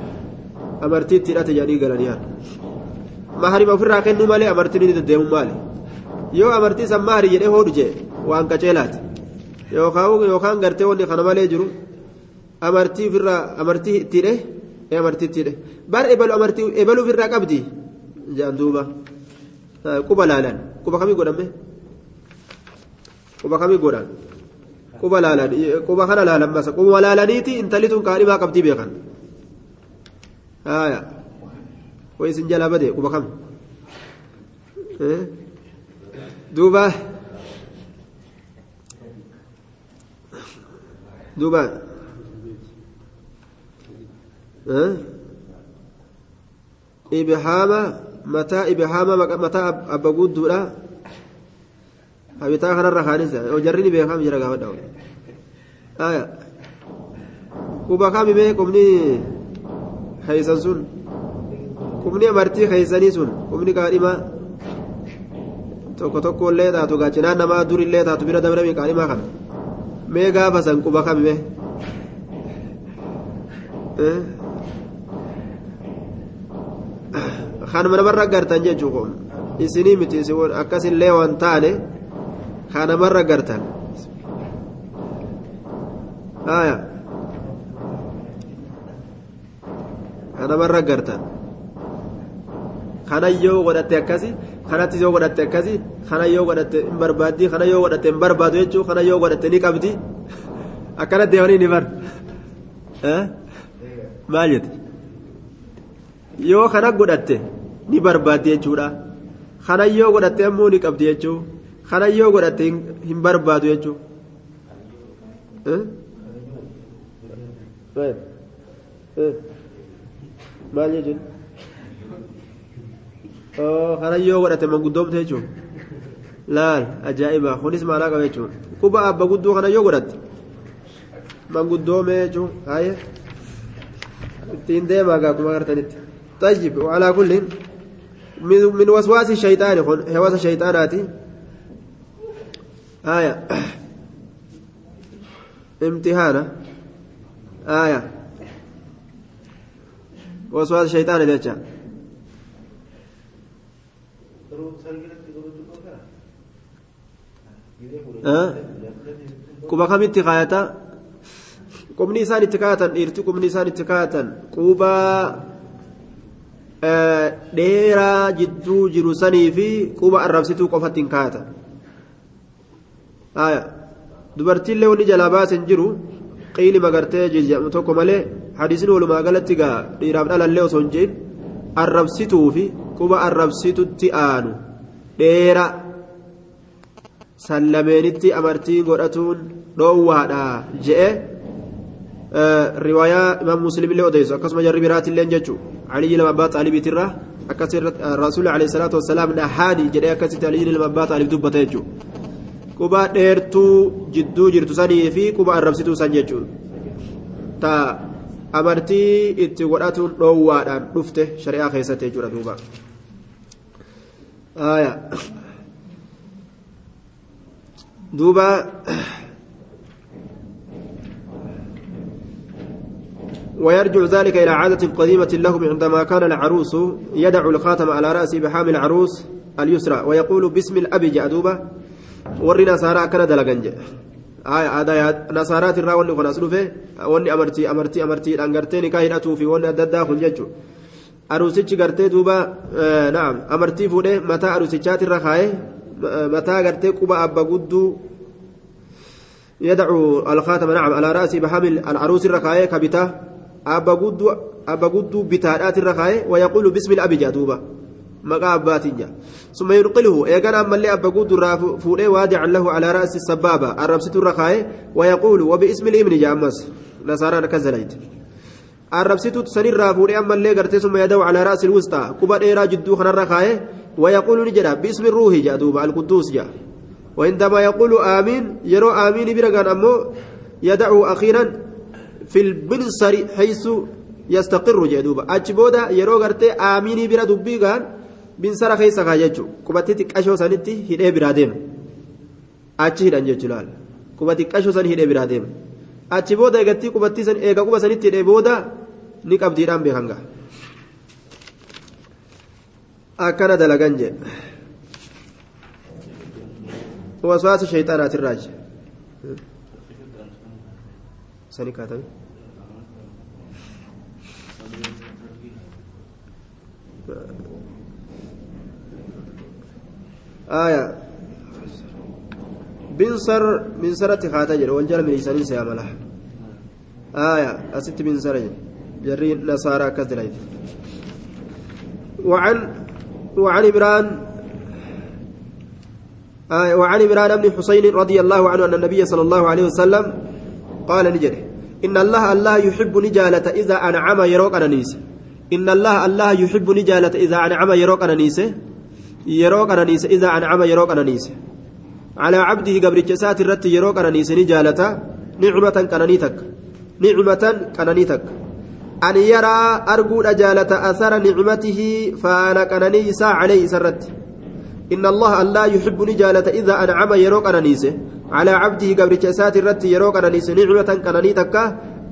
amartii hidhate jedhanii galanii maharima ofirraa kennuu malee amartiin inni deddeemu maali yoo amartii san mahari jedhee hoodhu jee waan qaceelaati yookaan gartee wanni kana malee jiru amartii ofirraa amartii itti amartii itti bar ebalu amartii ebalu ofirraa qabdi jedhan duuba quba laalan quba kamii godhame quba kamii godhan quba laalan quba kana laalan basa quba laalaniiti intalli tun kaadhimaa qabdii beekan haaya way isin jalaa bade quba kam duuba duuba ibhaama mataa ibhaama mataa abba gudduudha habitaa kanarra kaanisa jarri ni beekam jira gaafa dhawu aya quba kami mee qubni keeysan sun qubni amartii keeysanii sun qubni kaadhimaa tokko tokko illee taatu gaachinaan namaa dur illee taatu bira dabrami kaadhimaa kana mee gaafa san quba kami mee kanuma namarra gartan jechuun isinii miti akkasillee waan taane kan namarra gartan haya kan namarra gartan kana yoo godhatte akkasi kanatti yoo godhatte akkasi kana yoo godhatte hin barbaaddi kana yoo godhatte hin barbaadu jechuun kana yoo godhatte ni qabdi akkana deemanii ni bar maal jette yoo kana godhatte ni barbaaddi jechuudha kana yoo godhatte ammoo ni qabdi jechuu kana yoo godhatte hin barbaadu jechuu maal jechuun kana yoo godhatte manguddoomte jechuun laal ajaa'iba kunis maalaa qaba jechuun quba abba guddoo kana yoo godhatte manguddoome jechuun haye ittiin deemaa gaa akkuma agartanitti طيب وعلى كل من, من وسواس الشيطان هوس الشيطانات آية امتهانة آية وسواس الشيطان kamitti kaayata qubni isaan itti kaayatan dhiirti qubni isaan itti kaayatan quba dheeraa jidduu jiru sanii fi quba arrabsituu qofatti hin kaayatan dubartiillee wanni jalaa baasen jiru qiili magartee jedhamu tokko malee hadiisni walumaa galatti gaa dhiiraaf dhalallee osoo hin je'in arrabsituu fi quba arrabsitutti aanu dheeraa sallameenitti amartii godhatuun dhoowwaadha je'e riwaayaa imaam muslimillee odeessu akkasuma jarri biraatillee jechuu aliyyi lama abbaa xaalibiitirra akkasi rasuulli alayhi salaatu wassalaam dhahaani jedhee akkasitti aliyyi lama abbaa xaalib dubbata jechuu quba dheertuu jidduu jirtu sanii fi quba arrabsituu san jechuun ta amartii itti godhatuun dhoowwaadhaan dhufte shari'aa keessatti jechuudha duuba duuba ويرجع ذلك إلى عادة قديمة لهم عندما كان العروس يدع الخاتم على رأسه بحامل العروس اليسرى ويقول باسم الأب جأدوبة aadaa nasaaraati irraa wanni kun as dhufe wanni amartii amartii amartiidhaan gartee nikaa hidhatuu fi wanni adda addaa kun jechuun aruusichi gartee duuba naam amartii fuudhee mataa aruusichaati irra kaa'ee mataa gartee quba abba gudduu يدعو الخاتم نعم على رأسه بحمل العروس الرخاية كبتا أبا قدو أبا قدو بتارات الرخاية ويقول بسم الأبي جادوبا maqaa abbaatiin jaa summa yunqiluhu eegan ammallee abba guuturraa fuudhee waadican lahu calaa ra'si sabbaaba arrabsiturra kaa'e wayaquulu wabiismi libni jaa ammas nasaaraan akkas dalayte arrabsitu sanirraa fuudhee ammallee gartee summa yadawu calaa ra'si lwusxaa quba dheeraa jidduu kanarra kaa'e wayaquulu ni jedha biismi ruuhi jaa duuba alquduus jaa وعندما يقول آمين يرى آمين برقان أمو يدعو أخيرا في البنصر حيث يستقر جدوبا أجبودا يرى غرتي آمين برا binsara keessa kaa jechuun quba xiqqashoo sanitti hidhee biraa deema achi hidhan jechuun laal quba xiqqashoo san hidhee biraa deema achi booda eegattii qubattii san eega quba sanitti hidhee booda ni qabdiidhaan beekan gaa akkana dalagan jee waswaasa shayxaanaatirraa je sani kaatame آية بنصر بنصرة خاتجر والجل من إنسان سيعمله آية أست بنصر جري نصارى كذلك وعن وعن إمران آية وعن إمران بن حسين رضي الله عنه أن النبي صلى الله عليه وسلم قال نجري إن الله الله يحب نجالة إذا أنعم يروق أنانيس إن الله الله يحب نجالة إذا أنعم يروق yeroo qananiise idaa ancama yeroo qananiise calaa cabdihi gabricha isaati irratti yeroo qananiise ni jaalata nicmatan qananii takka nicmatan qananii takka an yaraa arguudha jaalata asara nicmatihi faana qananii isaa calee isa irratti إن الله الله يحب نجالة إذا أنعم يروق أنانيسه على عبده قبرك إسات الرت يروق أنانيسه نعمة كنانيتك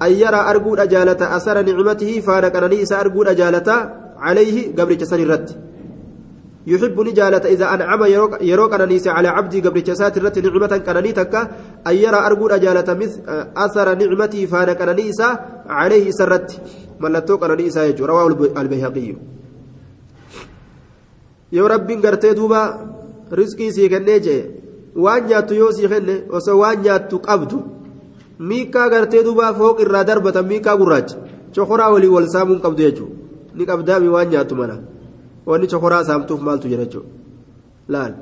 أن يرى أرجو أجالة أثر نعمته فانا كنانيس أرجو أجالة عليه قبرك سن الرت يحب نجالة إذا أنعم يروق أنانيس على عبدي قبل جسات الرت نعمة كنانيتك أن يرى أرجو أجالة أثر نعمته فانا كنانيس عليه سرت ملتو كنانيس يجو. رواه البيهقي. yoo rabbiin gartee duuba riskii sii waan nyaattu yoo sii kenne osoo waan nyaattu qabdu miikaa gartee duuba fooq irraa darbatan miikaa gurraacha cokoraa walii wal saamuun qabdu jechuudha ni qabdaami waan nyaattu mana wanni cokoraa saamtuuf maaltu jira jechuudha laal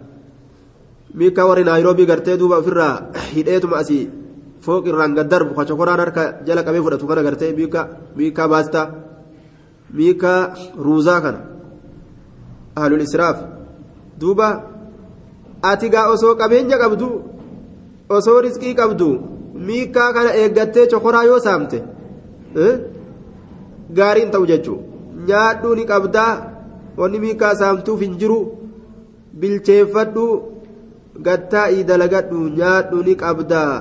miikaa warri naayiroobii gartee duuba ofirraa hidheetuma asii fooq irraan gad darbu ka cokoraan harka jala qabee fudhatu kana gartee miikaa miikaa baastaa miikaa ruuzaa kana ahlul israaf duuba ati gaa osoo qabeenya qabdu osoo riskii qabdu miikaa kana eeggattee cokoraa yoo saamte gaariin ta'u jechuun nyaadhuu ni qabdaa wanni miikaa saamtuuf hin jiru bilcheeffadhu gattaa'ii dalagadhu nyaadhuu ni qabdaa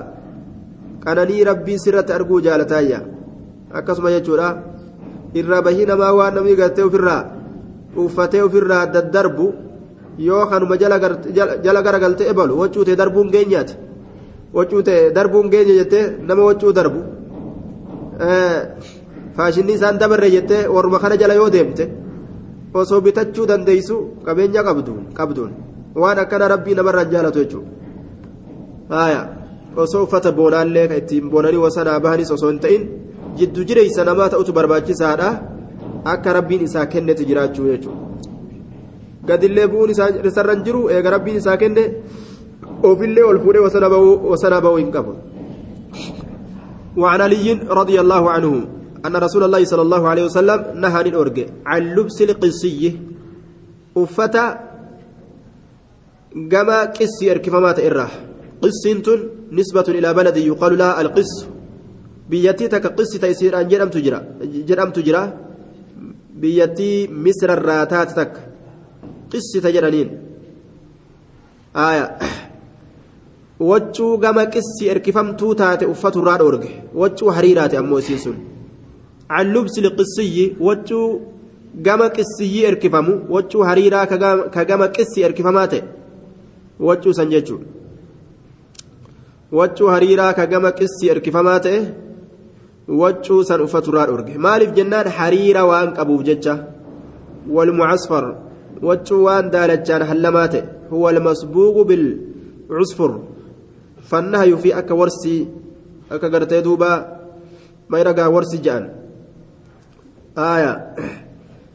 qananii rabbii sirratti arguu jaalataayya akkasuma jechuudha irra bahii namaa waan namni gartee ofirraa uffatee ofirraa daddarbu yoo kanuma jala garagaltee ebalu wacuutee darbuun geenyaati wacuutee darbuun geenya jettee nama wacuu darbu faashinni isaan dabarre jettee warma kana jala yoo deemte osoo bitachuu dandeeysu qabeenya qabduun waan akkana rabbii namarraan jaalatu jechuudha osoo uffata boonaallee ittiin boonanii wasanaa bahanis osoo hin ta'in jiddu jireessa namaa ta'utu barbaachisaadha akka rabbiin isaa kennetu jiraachuu jechuudha gadillee bu'uun isarra hin jiru eega rabbiin isaa kenne ofillee ol fuudhee wasanaa bahuu hin qabu. وعن علي رضي الله عنه أن رسول الله صلى الله عليه وسلم نهى الأرجع عن لبس القصي أفتا جما قسي أركفمات إراه قسنت نسبة إلى بلد يقال لها القس بيتي تك قس تيسير أن جرم تجرى جرم تجرى بيتي مصر الراتات تجرانين آية waccuu gama qissi erkifamtuu taate uffatu irraa dhoorge waccuu hariiraate ammoo isiin sun an lubsi liqissiyyi waccuu gama qissiyyi erkifamu waccuu hariiraa ka gama qissi erkifamaa ta'e waccuu san jechuu waccuu hariiraa ka gama qissi erkifamaa ta'e waccuu san uffatu irraa dhoorge maaliif jennaan hariira waan qabuuf jecha والمعصفر daalachaan hallamaa ta'e huwa almasbuuqu bilcusfur فالنهي في أكا ورسي أكا قرتي دوبا ما يرقى ورسي جان. آية.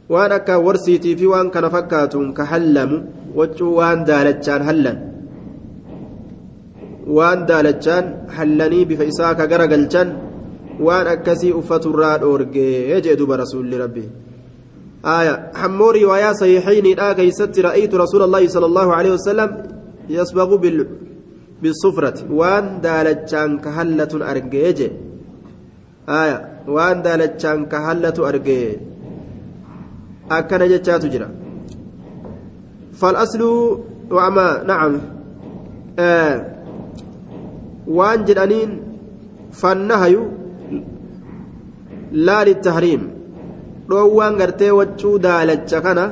وان أكا ورسيتي في وان كان فكاتون كحلم وجو وان دالتشان هلن. وان دالتشان هلني بفيساك قرقلشان وان أكسي أفت الراد أورجي يجي دوبا رسول ربي آية حمور رواية صحيحين آه كيست رأيت رسول الله صلى الله عليه وسلم يسبغ بال بالصفرة. وان دالتشان كهلة أرجيج. آية وان دالتشان كهلة أرجي أكن جتشات جرا. فالأصل وعما نعم. آه وان جدانين فالنهي لا للتحريم. Dhoowwaan gartee waccuu daalacha kana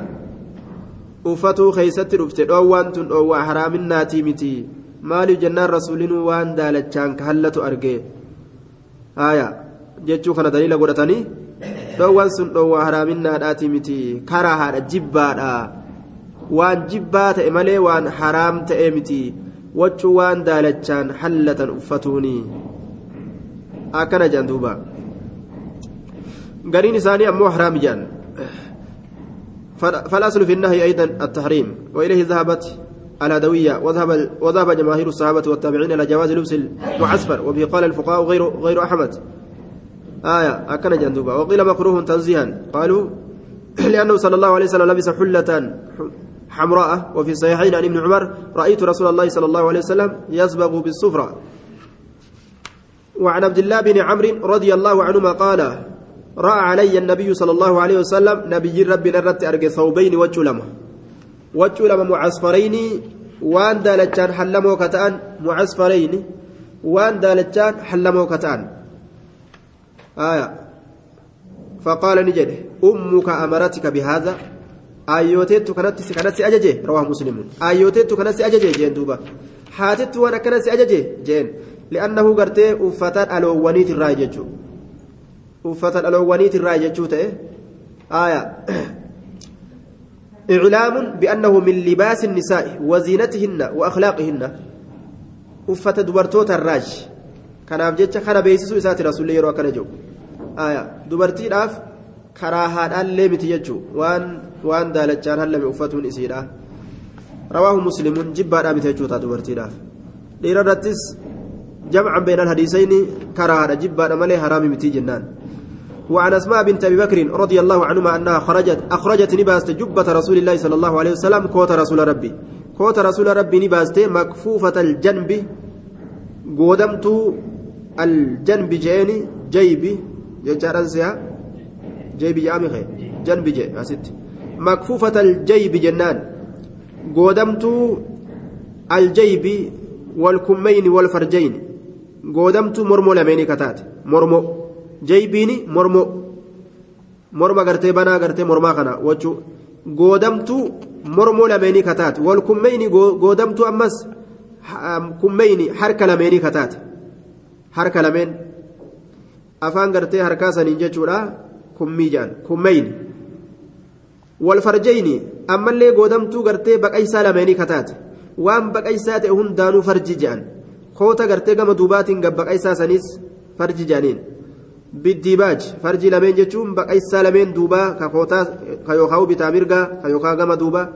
uffatuu keeysatti dhufte dhoowwaan tun dhoowwaa haraaminaatii miti maaliif jennaan rasuulinuu waan daalachaan ka hallatu argee haya jechuu kana daliila godhatanii dhoowwaan sun dhoowwaa haraaminaadhaati miti karaa haadha jibbaadha waan jibbaa ta'e malee waan haraam ta'e miti waccuu waan daalachaan hallatan uffatuuni akkana jedhan قرين ثاني أمو حرام جان فالأصل في النهي أيضا التحريم وإليه ذهبت الهدوية وذهب وذهب جماهير الصحابة والتابعين إلى جواز لبس المعسفر وبه قال الفقهاء غير غير أحمد آية أكن جندوبا وقيل مكروه تنزيها قالوا لأنه صلى الله عليه وسلم لبس حلة حمراء وفي صحيحين عن ابن عمر رأيت رسول الله صلى الله عليه وسلم يصبغ بالصفرة وعن عبد الله بن عمرو رضي الله عنهما قال رأى علي النبي صلى الله عليه وسلم نبي ربي نرت أرجع ثوبين وجلمه وجلم معصفرين وان دالتان حلمو كتان معصفرين وان دالتان حلمو كتان. آية. فقال نجد أمك أمرتك بهذا؟ آيوتيت كانت كانت أججي رواه مسلم. آيوتيت كانت أججي جين دوبا. حاتت وأنا كانت أججي جين. لأنه قرتي أفتان ألوانيت الراجج uffata dhaloowwaniit irraa jechuu ta'e آية إعلام بأنه من لباس النساء وزينتهن وأخلاقهن أفت دبرتوت الراج kanaaf jecha kana beeksisuu isaati rasuullee yeroo akkana jedhu dubartiidhaaf karaa haadhaallee miti jechuun waan waan daalachaan hallame uffatuun isiidha rawaahu muslimuun jibbaadhaa miti jechuudha dubartiidhaaf dhiira irrattis jamcan beenal hadiisayni karaa haadha jibbaadha malee haraami miti jennaan وعن أسماء بنت أبي بكر رضي الله عنهما أنها خرجت أخرجت نباست جبة رسول الله صلى الله عليه وسلم كوت رسول ربي. كوت رسول ربي نباست مكفوفة الجنب قودمت الجنب جيني جيبي جاران سيها جيبي جامي خير جنب جي أست مكفوفة الجيب جنان قودمت الجيب والكمين والفرجين قودمت مرمو لميني كتات مرمو. Jaybiini mormo morma gartee banaa gartee mormaa kana wachuu goodamtuu mormoo lameenii kataate wal kummeyni goodamtuu ammas kummeyni harka lameenii kataate harka lameen afaan gartee harkaa saniin jechuudha kummii jedhan kummeyni wal farjeyni ammallee goodamtuu gartee baqaysaa lameenii kataate waan baqaysaa ta'e hundaanuu farji jedhan koota gartee gama duubaatiin gabbaqaysaa saniis farji jedhaniin. Biddiibaaj farjii lameen jechuun baqaysaa lameen duubaa ka kootaa ka yookaan bitaa mirgaa ka yookaan gama duubaa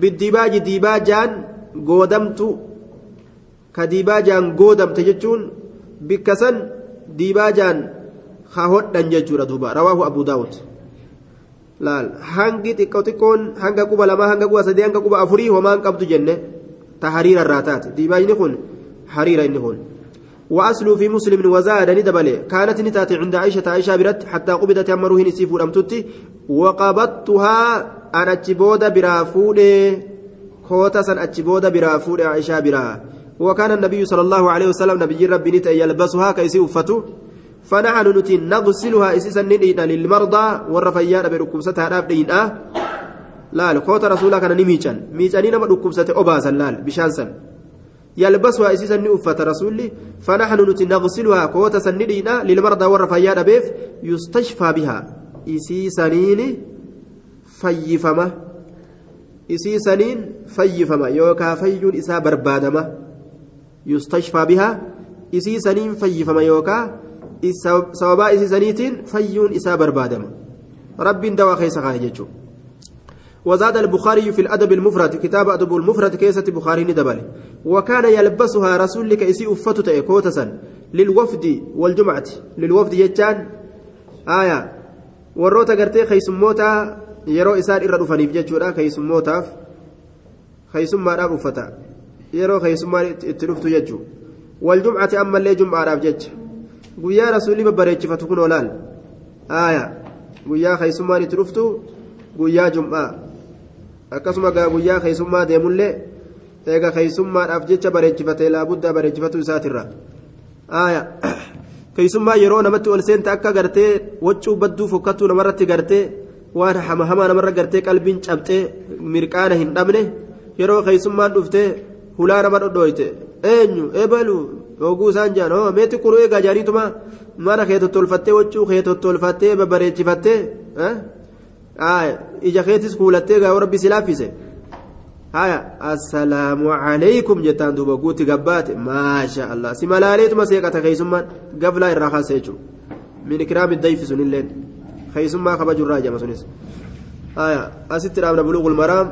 biddiibaaji diibaajaan goodamtu ka diibaajaan goodamte jechuun bikka san diibaajaan ka hodhan jechuudha duuba rawaahu abu daawud laal hangi xiqqoo xiqqoon hanga quba lamaa hanga quba sadii hanga quba afurii homaan qabdu jenne ta hariira irraa taate diibaajni kun hariira inni kun. وأصل في مسلم وزاد ندبل كانت نتاتي عند عائشة عائشة برت حتى قبضت أمره نسيف أمتتي وقبضتها أنا أتشبود برافود كوتا سن أتشبود برافود عائشة برا. وكان النبي صلى الله عليه وسلم نبي ربي نتا يلبسها كيسي أفتو. فنحن نتي نغسلها إسيسا ندينا للمرضى. والرفيان بركوبستها رافدين أه لا كوتا رسولك أنا نميشان ميشانين ما ركوبستها أباسا لا بشانسا يلبسها إسيسا نؤفة رسولي فنحن نغسلها قوة سندينا للمرضى والرفيان بيف يستشفى بها. إسيسانين فيفما. إسيسانين فيفما. يوكا فيون إسا بربادما. يستشفى بها. إسيسانين فيفما يوكا. سوابا إسيسانيتين فيون إسا بربادما. رب دوا خيس خايجو وزاد البخاري في الأدب المفرد كتاب أدب المفرد كيسة بخاري ندبل وكان يلبسها رسول لك إسي أفتة كوتسا للوفد والجمعة للوفد يجان آية warroota gartee keeysummoota yeroo isaan irra dhufaniif jechuudha keeysumootaaf keeysummaadhaaf uffata yeroo keeysummaan itti dhuftu jechuu waljumcati ammallee jum'aadhaaf jecha guyyaa rasuulli babbareechifatu kun olaal guyyaa keeysummaan itti dhuftu guyyaa jum'aa akkasuma guyyaa keeysummaa deemullee eega keeysummaadhaaf jecha bareechifatee laabuddaa bareechifatu isaatirra. Aaya keeysummaa yeroo namatti ol seente akka gartee waccuu badduu fokkattuu namarratti gartee waan hama hamaa namarra gartee qalbiin cabxee mirqaana hin dhabne yeroo keeysummaan dhuftee hulaa nama dhodhooyte eenyu? Ebalu? Oguu isaan jaan oo meetti quruu eegaa jaaniituma mana kee tottolfattee waccuu kee tottolfattee babbareechifattee ija keetis kuulattee gaa rabbi si laaffise haya assalaamu alaykum jettaan duuba guutti gabbaate maasha allah si malaaleetuma seeqata keeysummaan gablaa irraa kaasa jechuudha min ikraami dayfi sunilleen keeysummaa kabajurraa jama sunis haya asitti dhaabna buluugul maraam